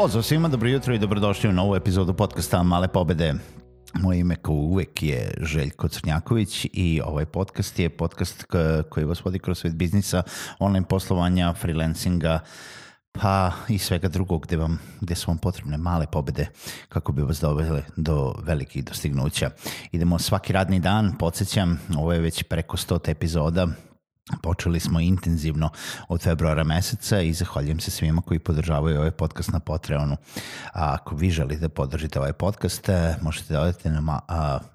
Pozdrav svima, dobro jutro i dobrodošli u novu epizodu podcasta Male pobede. Moje ime kao uvek je Željko Crnjaković i ovaj podcast je podcast koji vas vodi kroz svet biznisa, online poslovanja, freelancinga, pa i svega drugog gde, vam, gde su vam potrebne male pobede kako bi vas dovele do velikih dostignuća. Idemo svaki radni dan, podsjećam, ovo je već preko 100 epizoda, Počeli smo intenzivno od februara meseca i zahvaljujem se svima koji podržavaju ovaj podcast na Patreonu. A ako vi želite da podržite ovaj podcast, e, možete da odete na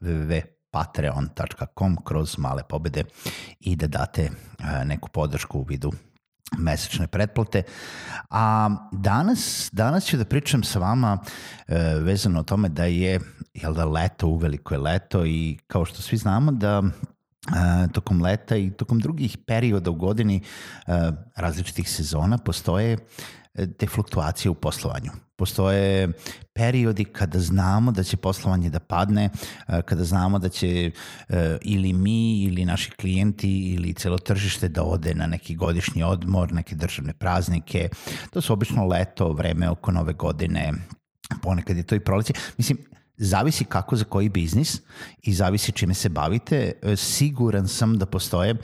www.patreon.com kroz male pobede i da date e, neku podršku u vidu mesečne pretplate. A danas, danas ću da pričam sa vama e, vezano o tome da je jel da leto, uveliko je leto i kao što svi znamo da tokom leta i tokom drugih perioda u godini različitih sezona postoje e, te fluktuacije u poslovanju. Postoje periodi kada znamo da će poslovanje da padne, kada znamo da će e, ili mi ili naši klijenti ili celo tržište da ode na neki godišnji odmor, neke državne praznike. To su obično leto, vreme oko nove godine, ponekad je to i proleće. Mislim, zavisi kako za koji biznis i zavisi čime se bavite. E, siguran sam da postoje e,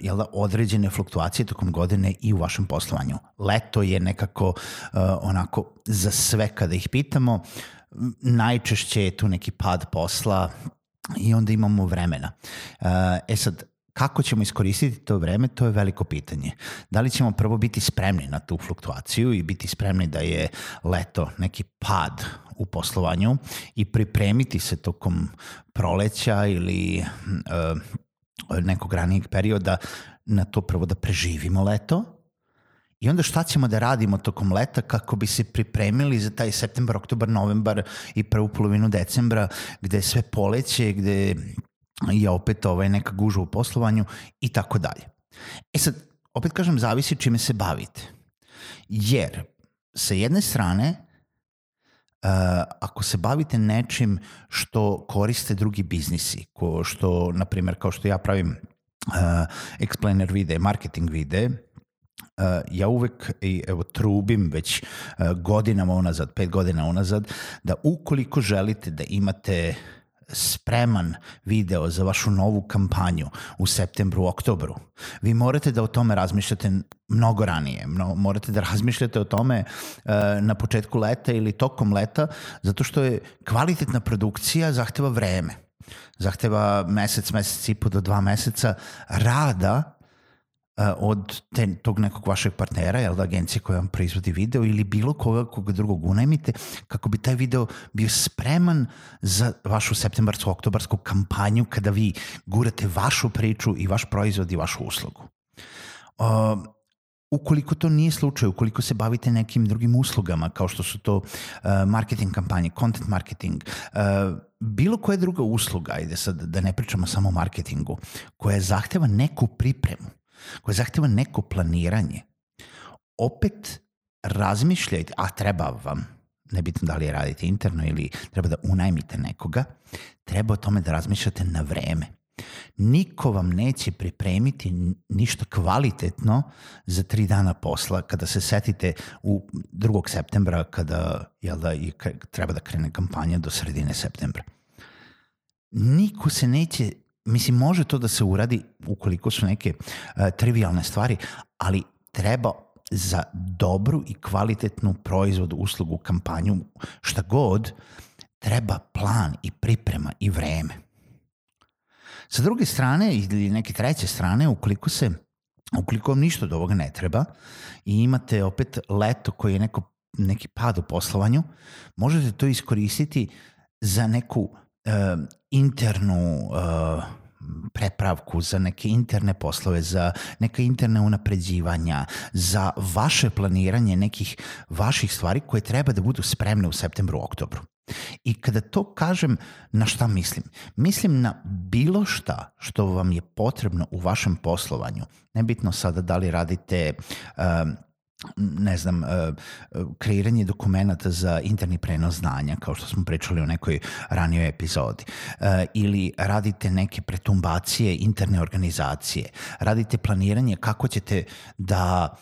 jel da, određene fluktuacije tokom godine i u vašem poslovanju. Leto je nekako uh, onako za sve kada ih pitamo. Najčešće je tu neki pad posla i onda imamo vremena. E sad, Kako ćemo iskoristiti to vreme, to je veliko pitanje. Da li ćemo prvo biti spremni na tu fluktuaciju i biti spremni da je leto neki pad u poslovanju i pripremiti se tokom proleća ili uh, nekog ranijeg perioda na to prvo da preživimo leto I onda šta ćemo da radimo tokom leta kako bi se pripremili za taj septembar, oktobar, novembar i prvu polovinu decembra gde je sve poleće, gde je opet ovaj, neka guža u poslovanju i tako dalje. E sad, opet kažem, zavisi čime se bavite. Jer, sa jedne strane, uh, ako se bavite nečim što koriste drugi biznisi, ko što, na primjer, kao što ja pravim uh, explainer vide, marketing vide, Uh, ja uvek i evo trubim već uh, godinama unazad, pet godina unazad, da ukoliko želite da imate spreman video za vašu novu kampanju u septembru, oktobru, vi morate da o tome razmišljate mnogo ranije. Mno, morate da razmišljate o tome uh, na početku leta ili tokom leta, zato što je kvalitetna produkcija zahteva vreme. Zahteva mesec, mesec i po do dva meseca rada od te, tog nekog vašeg partnera, jel da, agencije koja vam proizvodi video ili bilo koga koga drugog unajmite, kako bi taj video bio spreman za vašu septembarsko-oktobarsku kampanju kada vi gurate vašu priču i vaš proizvod i vašu uslugu. Uh, ukoliko to nije slučaj, ukoliko se bavite nekim drugim uslugama kao što su to uh, marketing kampanje, content marketing, uh, bilo koja druga usluga, ajde sad da ne pričamo samo o marketingu, koja zahteva neku pripremu, koja zahteva neko planiranje, opet razmišljajte, a treba vam, nebitno da li radite interno ili treba da unajmite nekoga, treba o tome da razmišljate na vreme. Niko vam neće pripremiti ništa kvalitetno za tri dana posla kada se setite u 2. septembra kada jel da, i treba da krene kampanja do sredine septembra. Niko se neće Mislim, može to da se uradi ukoliko su neke uh, trivialne stvari, ali treba za dobru i kvalitetnu proizvodu, uslugu, kampanju, šta god, treba plan i priprema i vreme. Sa druge strane ili neke treće strane, ukoliko se Ukoliko vam ništa od ovoga ne treba i imate opet leto koji je neko, neki pad u poslovanju, možete to iskoristiti za neku uh, internu uh, prepravku, za neke interne poslove, za neka interne unapređivanja, za vaše planiranje nekih vaših stvari koje treba da budu spremne u septembru, oktobru. I kada to kažem, na šta mislim? Mislim na bilo šta što vam je potrebno u vašem poslovanju. Nebitno sada da li radite um, ne znam, kreiranje dokumenta za interni prenos znanja, kao što smo pričali u nekoj ranijoj epizodi, ili radite neke pretumbacije interne organizacije, radite planiranje kako ćete da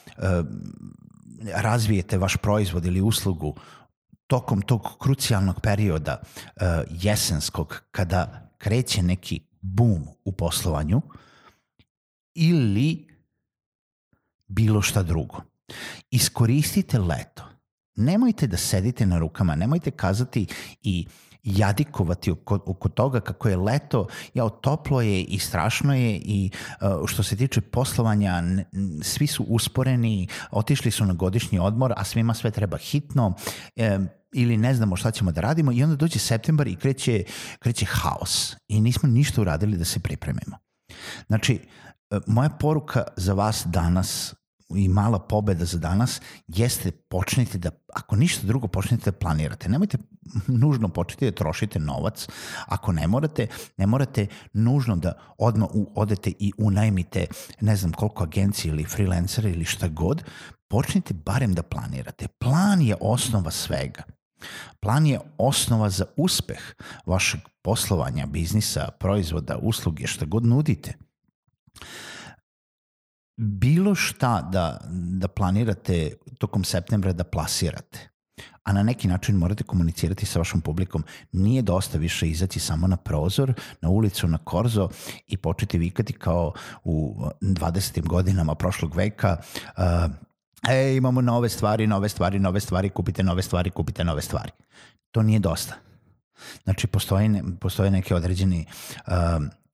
razvijete vaš proizvod ili uslugu tokom tog krucijalnog perioda jesenskog, kada kreće neki boom u poslovanju, ili bilo šta drugo. Iskoristite leto. Nemojte da sedite na rukama, nemojte kazati i jadikovati oko, oko toga kako je leto, ja, toplo je i strašno je i uh, što se tiče poslovanja, svi su usporeni, otišli su na godišnji odmor, a svima sve treba hitno. Um, ili ne znamo šta ćemo da radimo i onda dođe septembar i kreće, kreće haos i nismo ništa uradili da se pripremimo. Znači, e, moja poruka za vas danas i mala pobeda za danas jeste počnite da, ako ništa drugo, počnite da planirate. Nemojte nužno početi da trošite novac. Ako ne morate, ne morate nužno da odmah odete i unajmite ne znam koliko agencije ili freelancera ili šta god. Počnite barem da planirate. Plan je osnova svega. Plan je osnova za uspeh vašeg poslovanja, biznisa, proizvoda, usluge, šta god nudite. Bilo šta da, da planirate tokom septembra da plasirate, a na neki način morate komunicirati sa vašom publikom. Nije dosta više izaći samo na prozor, na ulicu, na korzo i početi vikati kao u 20. godinama prošlog veka uh, e, imamo nove stvari, nove stvari, nove stvari, kupite nove stvari, kupite nove stvari. To nije dosta. Znači, postoje, postoje neke određeni uh,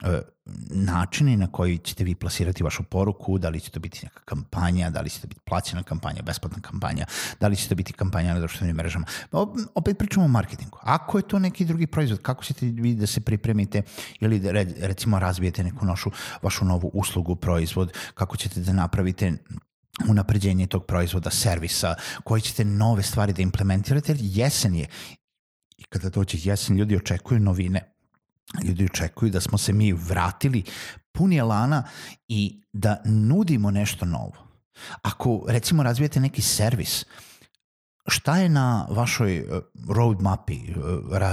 uh, načini na koji ćete vi plasirati vašu poruku, da li će to biti neka kampanja, da li će to biti plaćena kampanja, besplatna kampanja, da li će to biti kampanja na društvenim mrežama. Opet pričamo o marketingu. Ako je to neki drugi proizvod, kako ćete vi da se pripremite ili da recimo razvijete neku našu, vašu novu uslugu, proizvod, kako ćete da napravite unapređenje tog proizvoda, servisa, koji ćete nove stvari da implementirate, jer jesen je. I kada dođe jesen, ljudi očekuju novine. Ljudi očekuju da smo se mi vratili puni elana i da nudimo nešto novo. Ako, recimo, razvijete neki servis, šta je na vašoj eh, roadmapi eh,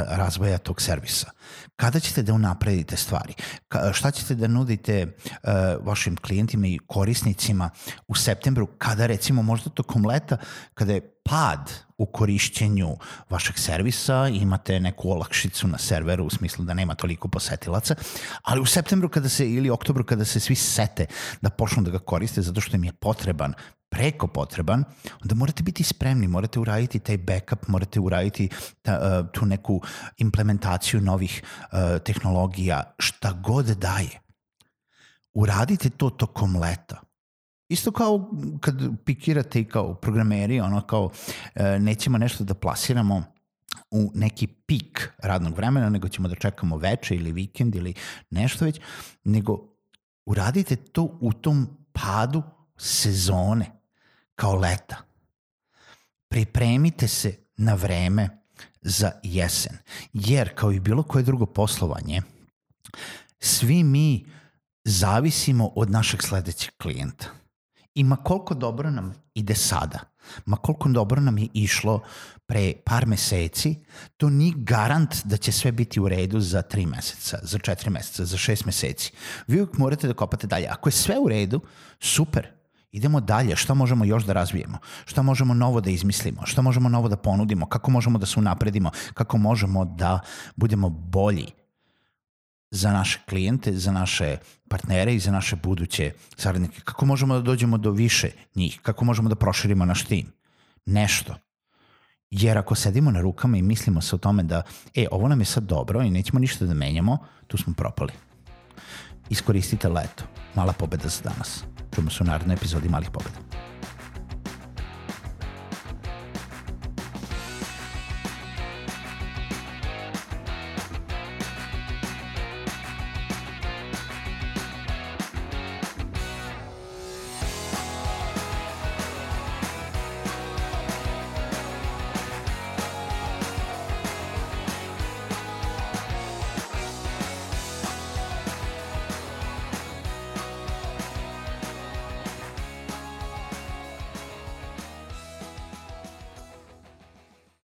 razvoja tog servisa? Kada ćete da unapredite stvari? Šta ćete da nudite uh, vašim klijentima i korisnicima u septembru, kada recimo možda tokom leta, kada je pad u korišćenju vašeg servisa, imate neku olakšicu na serveru u smislu da nema toliko posetilaca, ali u septembru kada se ili oktobru kada se svi sete da počnu da ga koriste zato što im je potreban preko potreban, onda morate biti spremni, morate uraditi taj backup, morate uraditi ta, uh, tu neku implementaciju novih uh, tehnologija, šta god daje. Uradite to tokom leta. Isto kao kad pikirate i kao programeri, ono kao uh, nećemo nešto da plasiramo u neki pik radnog vremena, nego ćemo da čekamo veče ili vikend ili nešto već, nego uradite to u tom padu sezone kao leta. Pripremite se na vreme za jesen. Jer, kao i bilo koje drugo poslovanje, svi mi zavisimo od našeg sledećeg klijenta. I ma koliko dobro nam ide sada, ma koliko dobro nam je išlo pre par meseci, to ni garant da će sve biti u redu za tri meseca, za četiri meseca, za šest meseci. Vi uvijek morate da kopate dalje. Ako je sve u redu, super, idemo dalje, šta možemo još da razvijemo, šta možemo novo da izmislimo, šta možemo novo da ponudimo, kako možemo da se unapredimo, kako možemo da budemo bolji za naše klijente, za naše partnere i za naše buduće saradnike, kako možemo da dođemo do više njih, kako možemo da proširimo naš tim. Nešto. Jer ako sedimo na rukama i mislimo se o tome da, e, ovo nam je sad dobro i nećemo ništa da menjamo, tu smo propali. Iskoristite leto. Mala pobeda za danas. Čujemo se u narednoj epizodi Malih pobeda.